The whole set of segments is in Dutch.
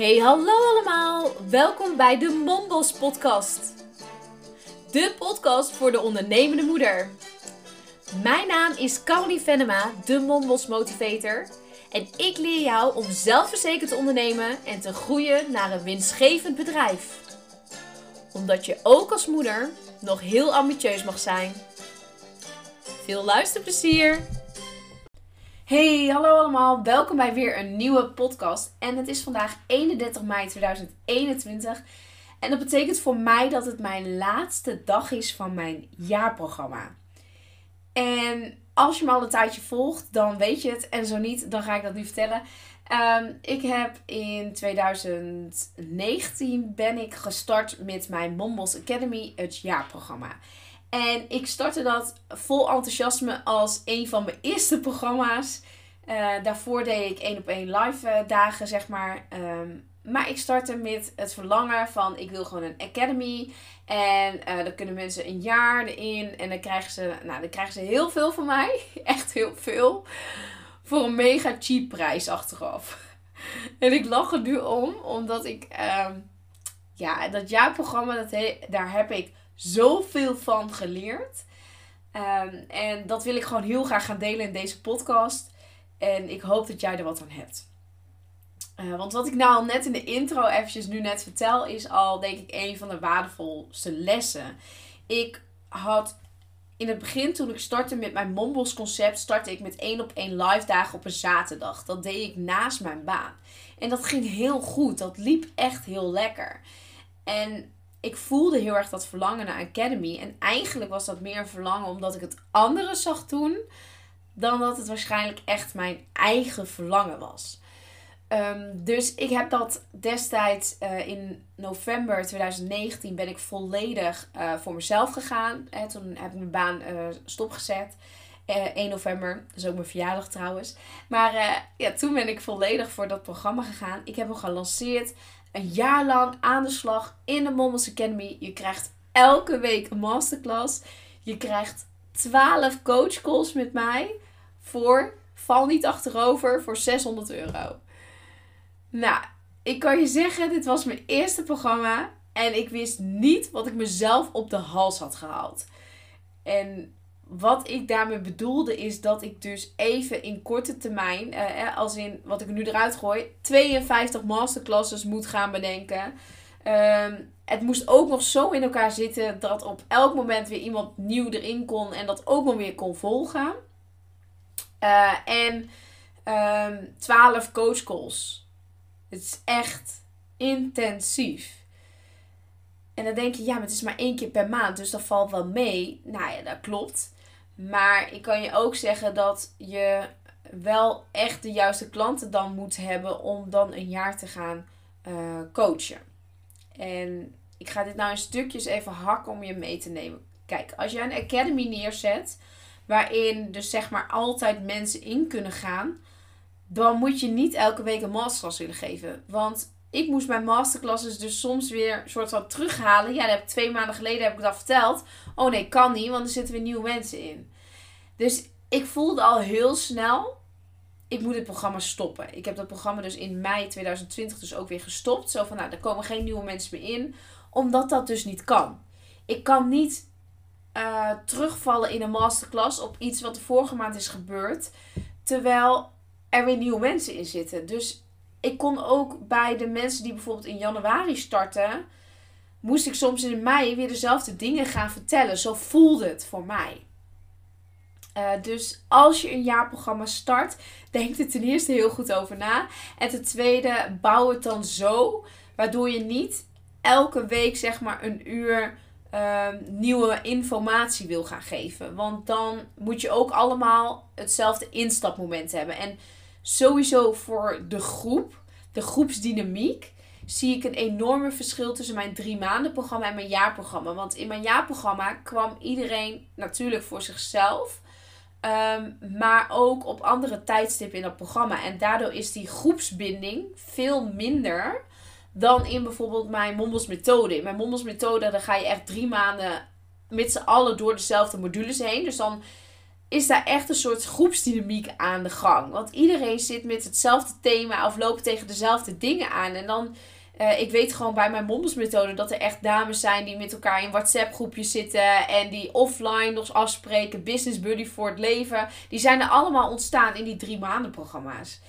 Hey, hallo allemaal. Welkom bij de Mombos podcast. De podcast voor de ondernemende moeder. Mijn naam is Caroline Venema, de Mombos motivator. En ik leer jou om zelfverzekerd te ondernemen en te groeien naar een winstgevend bedrijf. Omdat je ook als moeder nog heel ambitieus mag zijn. Veel luisterplezier! Hey, hallo allemaal. Welkom bij weer een nieuwe podcast. En het is vandaag 31 mei 2021. En dat betekent voor mij dat het mijn laatste dag is van mijn jaarprogramma. En als je me al een tijdje volgt, dan weet je het. En zo niet, dan ga ik dat nu vertellen. Ehm, ik heb in 2019 ben ik gestart met mijn Mombos Academy, het jaarprogramma. En ik startte dat vol enthousiasme als een van mijn eerste programma's. Uh, daarvoor deed ik één op één live uh, dagen, zeg maar. Um, maar ik startte met het verlangen van ik wil gewoon een academy. En uh, dan kunnen mensen een jaar erin. En dan krijgen, ze, nou, dan krijgen ze heel veel van mij. Echt heel veel. Voor een mega cheap prijs achteraf. En ik lach er nu om. Omdat ik... Um, ja, dat jaarprogramma, dat daar heb ik zoveel van geleerd. Um, en dat wil ik gewoon heel graag gaan delen in deze podcast. En ik hoop dat jij er wat aan hebt. Uh, want wat ik nou al net in de intro eventjes nu net vertel, is al denk ik een van de waardevolste lessen. Ik had in het begin, toen ik startte met mijn Mombos concept, startte ik met één op één live dagen op een zaterdag. Dat deed ik naast mijn baan. En dat ging heel goed. Dat liep echt heel lekker. En ik voelde heel erg dat verlangen naar Academy. En eigenlijk was dat meer verlangen omdat ik het anderen zag doen. Dan dat het waarschijnlijk echt mijn eigen verlangen was. Um, dus ik heb dat destijds uh, in november 2019 ben ik volledig uh, voor mezelf gegaan. Hè, toen heb ik mijn baan uh, stopgezet. 1 november, dat is ook mijn verjaardag trouwens. Maar ja, toen ben ik volledig voor dat programma gegaan. Ik heb hem gelanceerd een jaar lang aan de slag in de Mommels Academy. Je krijgt elke week een masterclass. Je krijgt 12 coachcalls met mij voor, val niet achterover, voor 600 euro. Nou, ik kan je zeggen, dit was mijn eerste programma. En ik wist niet wat ik mezelf op de hals had gehaald. En wat ik daarmee bedoelde is dat ik dus even in korte termijn, eh, als in wat ik nu eruit gooi, 52 masterclasses moet gaan bedenken. Um, het moest ook nog zo in elkaar zitten dat op elk moment weer iemand nieuw erin kon en dat ook nog weer kon volgen. Uh, en um, ehm, 12 coachcalls. Het is echt intensief. En dan denk je, ja, maar het is maar één keer per maand, dus dat valt wel mee. Nou ja, dat klopt. Maar ik kan je ook zeggen dat je wel echt de juiste klanten dan moet hebben om dan een jaar te gaan uh, coachen. En ik ga dit nou in stukjes even hakken om je mee te nemen. Kijk, als jij een academy neerzet, waarin dus zeg maar altijd mensen in kunnen gaan, dan moet je niet elke week een masterclass willen geven. Want ik moest mijn masterclasses dus soms weer soort van terughalen. Ja, heb twee maanden geleden heb ik dat verteld. Oh nee, kan niet, want er zitten weer nieuwe mensen in. Dus ik voelde al heel snel, ik moet het programma stoppen. Ik heb dat programma dus in mei 2020 dus ook weer gestopt. Zo van, nou, er komen geen nieuwe mensen meer in. Omdat dat dus niet kan. Ik kan niet uh, terugvallen in een masterclass op iets wat de vorige maand is gebeurd. Terwijl er weer nieuwe mensen in zitten. Dus ik kon ook bij de mensen die bijvoorbeeld in januari starten, moest ik soms in mei weer dezelfde dingen gaan vertellen. Zo voelde het voor mij. Uh, dus als je een jaarprogramma start, denk er ten eerste heel goed over na. En ten tweede, bouw het dan zo, waardoor je niet elke week zeg maar een uur uh, nieuwe informatie wil gaan geven. Want dan moet je ook allemaal hetzelfde instapmoment hebben. En sowieso voor de groep, de groepsdynamiek, zie ik een enorme verschil tussen mijn drie maanden programma en mijn jaarprogramma. Want in mijn jaarprogramma kwam iedereen natuurlijk voor zichzelf. Um, maar ook op andere tijdstippen in dat programma. En daardoor is die groepsbinding veel minder dan in bijvoorbeeld mijn Mombos methode. In mijn Mombos methode dan ga je echt drie maanden met z'n allen door dezelfde modules heen. Dus dan is daar echt een soort groepsdynamiek aan de gang. Want iedereen zit met hetzelfde thema of loopt tegen dezelfde dingen aan. En dan, uh, ik weet gewoon bij mijn Mombelsmethode dat er echt dames zijn die met elkaar in WhatsApp groepjes zitten. En die offline nog afspreken. Business buddy voor het leven. Die zijn er allemaal ontstaan in die drie maanden programma's.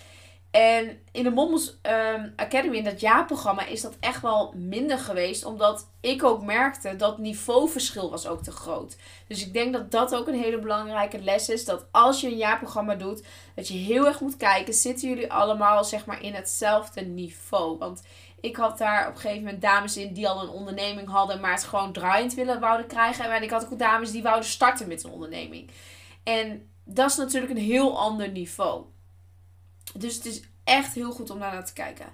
En in de Mommels um, Academy, in dat jaarprogramma, is dat echt wel minder geweest. Omdat ik ook merkte dat niveauverschil was ook te groot. Dus ik denk dat dat ook een hele belangrijke les is. Dat als je een jaarprogramma doet, dat je heel erg moet kijken. Zitten jullie allemaal zeg maar in hetzelfde niveau? Want ik had daar op een gegeven moment dames in die al een onderneming hadden, maar het gewoon draaiend willen wouden krijgen. En ik had ook dames die wouden starten met een onderneming. En dat is natuurlijk een heel ander niveau. Dus het is echt heel goed om daar naar te kijken.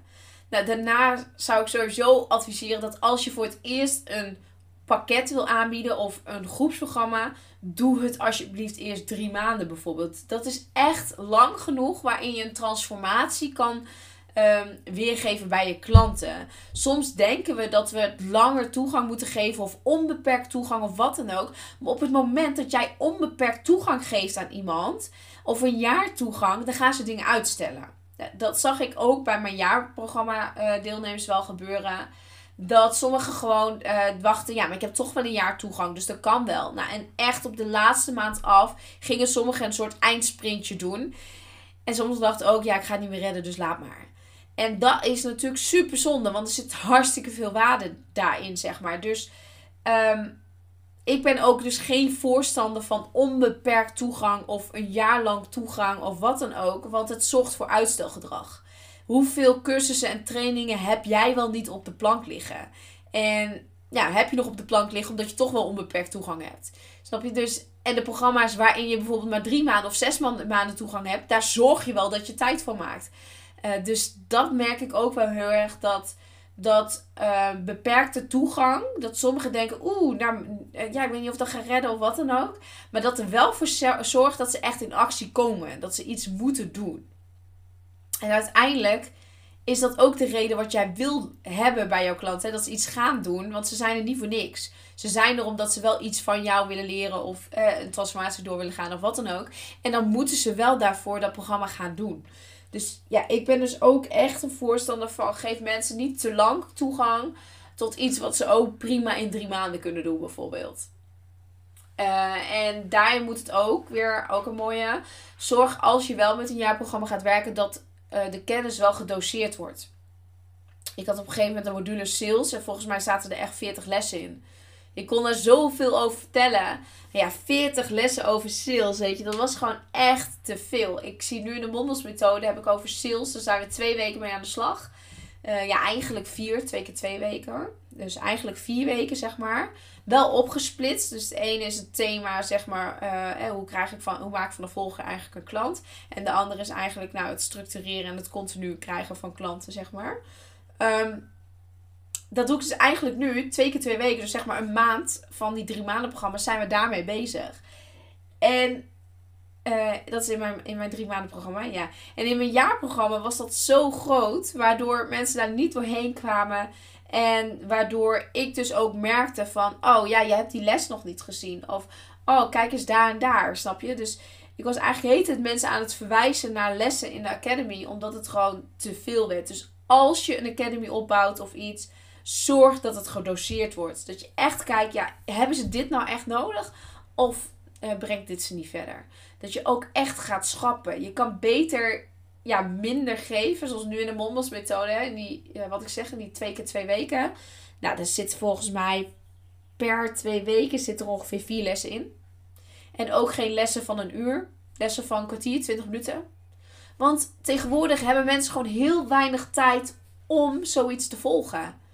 Nou, daarna zou ik sowieso adviseren dat als je voor het eerst een pakket wil aanbieden of een groepsprogramma, doe het alsjeblieft eerst drie maanden bijvoorbeeld. Dat is echt lang genoeg waarin je een transformatie kan um, weergeven bij je klanten. Soms denken we dat we langer toegang moeten geven of onbeperkt toegang of wat dan ook. Maar op het moment dat jij onbeperkt toegang geeft aan iemand of een jaar toegang, dan gaan ze dingen uitstellen. Dat zag ik ook bij mijn jaarprogramma uh, deelnemers wel gebeuren. Dat sommigen gewoon uh, wachten. Ja, maar ik heb toch wel een jaar toegang. Dus dat kan wel. Nou, en echt op de laatste maand af gingen sommigen een soort eindsprintje doen. En sommigen dachten ook, ja, ik ga het niet meer redden, dus laat maar. En dat is natuurlijk super zonde. Want er zit hartstikke veel waarde daarin, zeg maar. Dus um, ik ben ook dus geen voorstander van onbeperkt toegang of een jaar lang toegang of wat dan ook, want het zorgt voor uitstelgedrag. Hoeveel cursussen en trainingen heb jij wel niet op de plank liggen? En ja, heb je nog op de plank liggen omdat je toch wel onbeperkt toegang hebt. Snap je? Dus, en de programma's waarin je bijvoorbeeld maar drie maanden of zes maanden toegang hebt, daar zorg je wel dat je tijd voor maakt. Uh, dus dat merk ik ook wel heel erg dat dat uh, beperkte toegang, dat sommigen denken, oeh, nou, eh, ja, ik weet niet of dat gaat redden of wat dan ook. Maar dat er wel voor zorgt dat ze echt in actie komen. Dat ze iets moeten doen. En uiteindelijk is dat ook de reden wat jij wil hebben bij jouw klanten. Dat ze iets gaan doen, want ze zijn er niet voor niks. Ze zijn er omdat ze wel iets van jou willen leren of eh, een transformatie door willen gaan of wat dan ook. En dan moeten ze wel daarvoor dat programma gaan doen. Dus ja, ik ben dus ook echt een voorstander van geef mensen niet te lang toegang tot iets wat ze ook prima in drie maanden kunnen doen, bijvoorbeeld. Uh, en daarin moet het ook weer ook een mooie. Zorg als je wel met een jaarprogramma gaat werken dat uh, de kennis wel gedoseerd wordt. Ik had op een gegeven moment een module sales en volgens mij zaten er echt 40 lessen in. Ik kon er zoveel over vertellen. Ja, 40 lessen over sales, weet je. Dat was gewoon echt te veel. Ik zie nu in de Mondelsmethode heb ik over sales. Daar zijn we twee weken mee aan de slag. Uh, ja, eigenlijk vier, twee keer twee weken. Dus eigenlijk vier weken, zeg maar. Wel opgesplitst. Dus de ene is het thema, zeg maar, uh, hoe, krijg ik van, hoe maak ik van de volger eigenlijk een klant. En de andere is eigenlijk nou, het structureren en het continu krijgen van klanten, zeg maar. Um, dat doe ik dus eigenlijk nu, twee keer twee weken, dus zeg maar een maand van die drie maanden programma, zijn we daarmee bezig. En uh, dat is in mijn, in mijn drie maanden programma, ja. En in mijn jaarprogramma was dat zo groot, waardoor mensen daar niet doorheen kwamen. En waardoor ik dus ook merkte van, oh ja, je hebt die les nog niet gezien. Of, oh, kijk eens daar en daar, snap je? Dus ik was eigenlijk heet het mensen aan het verwijzen naar lessen in de academy, omdat het gewoon te veel werd. Dus als je een academy opbouwt of iets, zorg dat het gedoseerd wordt. Dat je echt kijkt, ja, hebben ze dit nou echt nodig? Of uh, brengt dit ze niet verder? Dat je ook echt gaat schappen. Je kan beter ja, minder geven, zoals nu in de Mombos methode. Hè, die, wat ik zeg, in die twee keer twee weken. Nou, daar zit volgens mij per twee weken zit er ongeveer vier lessen in. En ook geen lessen van een uur. Lessen van een kwartier, 20 minuten. Want tegenwoordig hebben mensen gewoon heel weinig tijd om zoiets te volgen.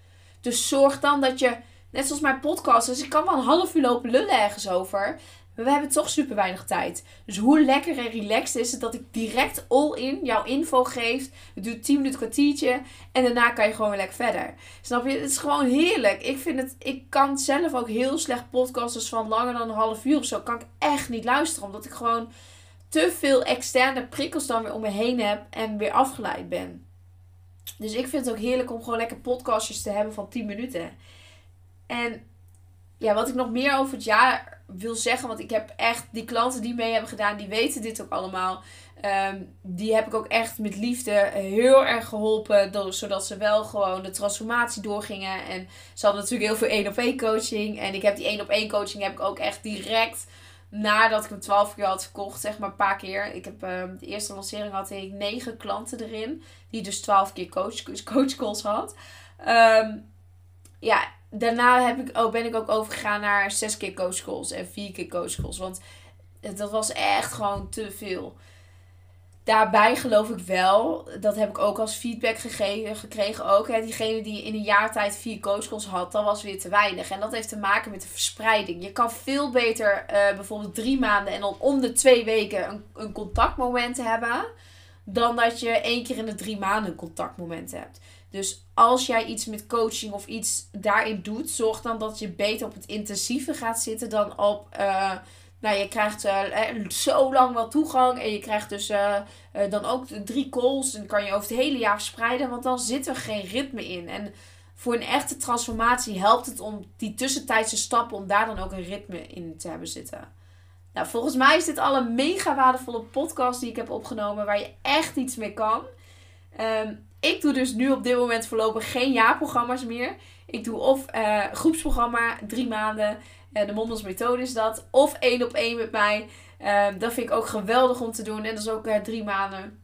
Dus zorg dan dat je, net zoals mijn podcast, dus ik kan wel een half uur lopen lullen ergens over. Maar we hebben toch super weinig tijd. Dus hoe lekker en relaxed is het dat ik direct all in jouw info geef. Het duurt 10 minuten kwartiertje. En daarna kan je gewoon weer lekker verder. Snap je? Het is gewoon heerlijk. Ik vind het. Ik kan zelf ook heel slecht podcasts van langer dan een half uur of zo. Kan ik echt niet luisteren. Omdat ik gewoon te veel externe prikkels dan weer om me heen heb. En weer afgeleid ben. Dus ik vind het ook heerlijk om gewoon lekker podcastjes te hebben van 10 minuten. En ja, wat ik nog meer over het jaar wil zeggen, want ik heb echt die klanten die mee hebben gedaan, die weten dit ook allemaal. Ehm, die heb ik ook echt met liefde heel erg geholpen. Door, zodat ze wel gewoon de transformatie doorgingen. En ze hadden natuurlijk heel veel één op één coaching. En ik heb die één op één coaching heb ik ook echt direct nadat ik hem 12 keer had verkocht, zeg maar een paar keer. Ik heb uh, de eerste lancering had ik negen klanten erin. Die dus 12 keer coach, coachcalls had. Um, ja, daarna heb ik, oh, ben ik ook overgegaan naar zes keer coachcalls en vier keer coachcalls. Want dat was echt gewoon te veel. Daarbij geloof ik wel, dat heb ik ook als feedback gegeven, gekregen ook. Hè, diegene die in een jaar tijd vier coachcalls had, dat was weer te weinig. En dat heeft te maken met de verspreiding. Je kan veel beter uh, bijvoorbeeld drie maanden en dan om de twee weken een, een contactmoment hebben. Dan dat je één keer in de drie maanden een contactmoment hebt. Dus als jij iets met coaching of iets daarin doet, zorg dan dat je beter op het intensieve gaat zitten dan op. Uh, nou, je krijgt uh, zo lang wel toegang. En je krijgt dus uh, dan ook drie calls. En kan je over het hele jaar verspreiden. Want dan zit er geen ritme in. En voor een echte transformatie helpt het om die tussentijdse stappen. Om daar dan ook een ritme in te hebben zitten. Nou, volgens mij is dit al een mega waardevolle podcast die ik heb opgenomen. Waar je echt iets mee kan. Um, ik doe dus nu op dit moment voorlopig geen jaarprogramma's meer. Ik doe of groepsprogramma, drie maanden. Uh, de Mondels methode is dat. Of één op één met mij. Uh, dat vind ik ook geweldig om te doen. En dat is ook drie maanden.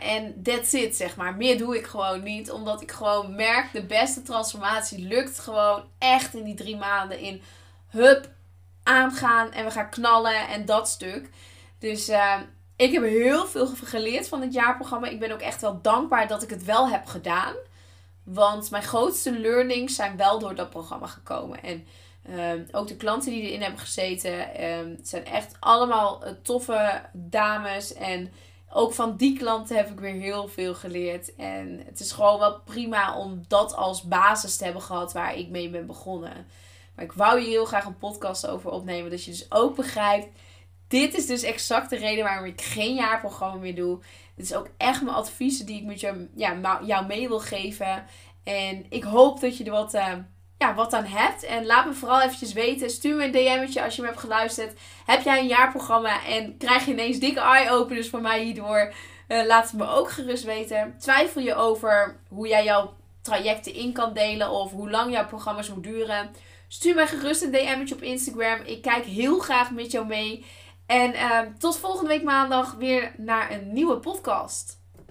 En that's it, zeg maar. Meer doe ik gewoon niet. Omdat ik gewoon merk, de beste transformatie lukt gewoon echt in die drie maanden. In hup, aangaan en we gaan knallen en dat stuk. Dus ik heb heel veel geleerd van het jaarprogramma. Ik ben ook echt wel dankbaar dat ik het wel heb gedaan. Want mijn grootste learnings zijn wel door dat programma gekomen. En ehm, ook de klanten die erin hebben gezeten um, zijn echt allemaal uh, toffe dames. En ook van die klanten heb ik weer heel veel geleerd. En het is gewoon wel prima om dat als basis te hebben gehad waar ik mee ben begonnen. Maar ik wou hier heel graag een podcast over opnemen. Dat je dus ook begrijpt dit is dus exact de reden waarom ik geen jaarprogramma meer doe. Dit is ook echt mijn adviezen die ik met jou, ja, jou mee wil geven. En ik hoop dat je er wat, uh, ja, wat aan hebt. En laat me vooral eventjes weten. Stuur me een DM'tje als je me hebt geluisterd. Heb jij een jaarprogramma en krijg je ineens dikke eye-openers van mij hierdoor? Uh, laat het me ook gerust weten. Twijfel je over hoe jij jouw trajecten in kan delen of hoe lang jouw programma's moet duren? Stuur mij gerust een DM'tje op Instagram. Ik kijk heel graag met jou mee. En uh, tot volgende week maandag weer naar een nieuwe podcast.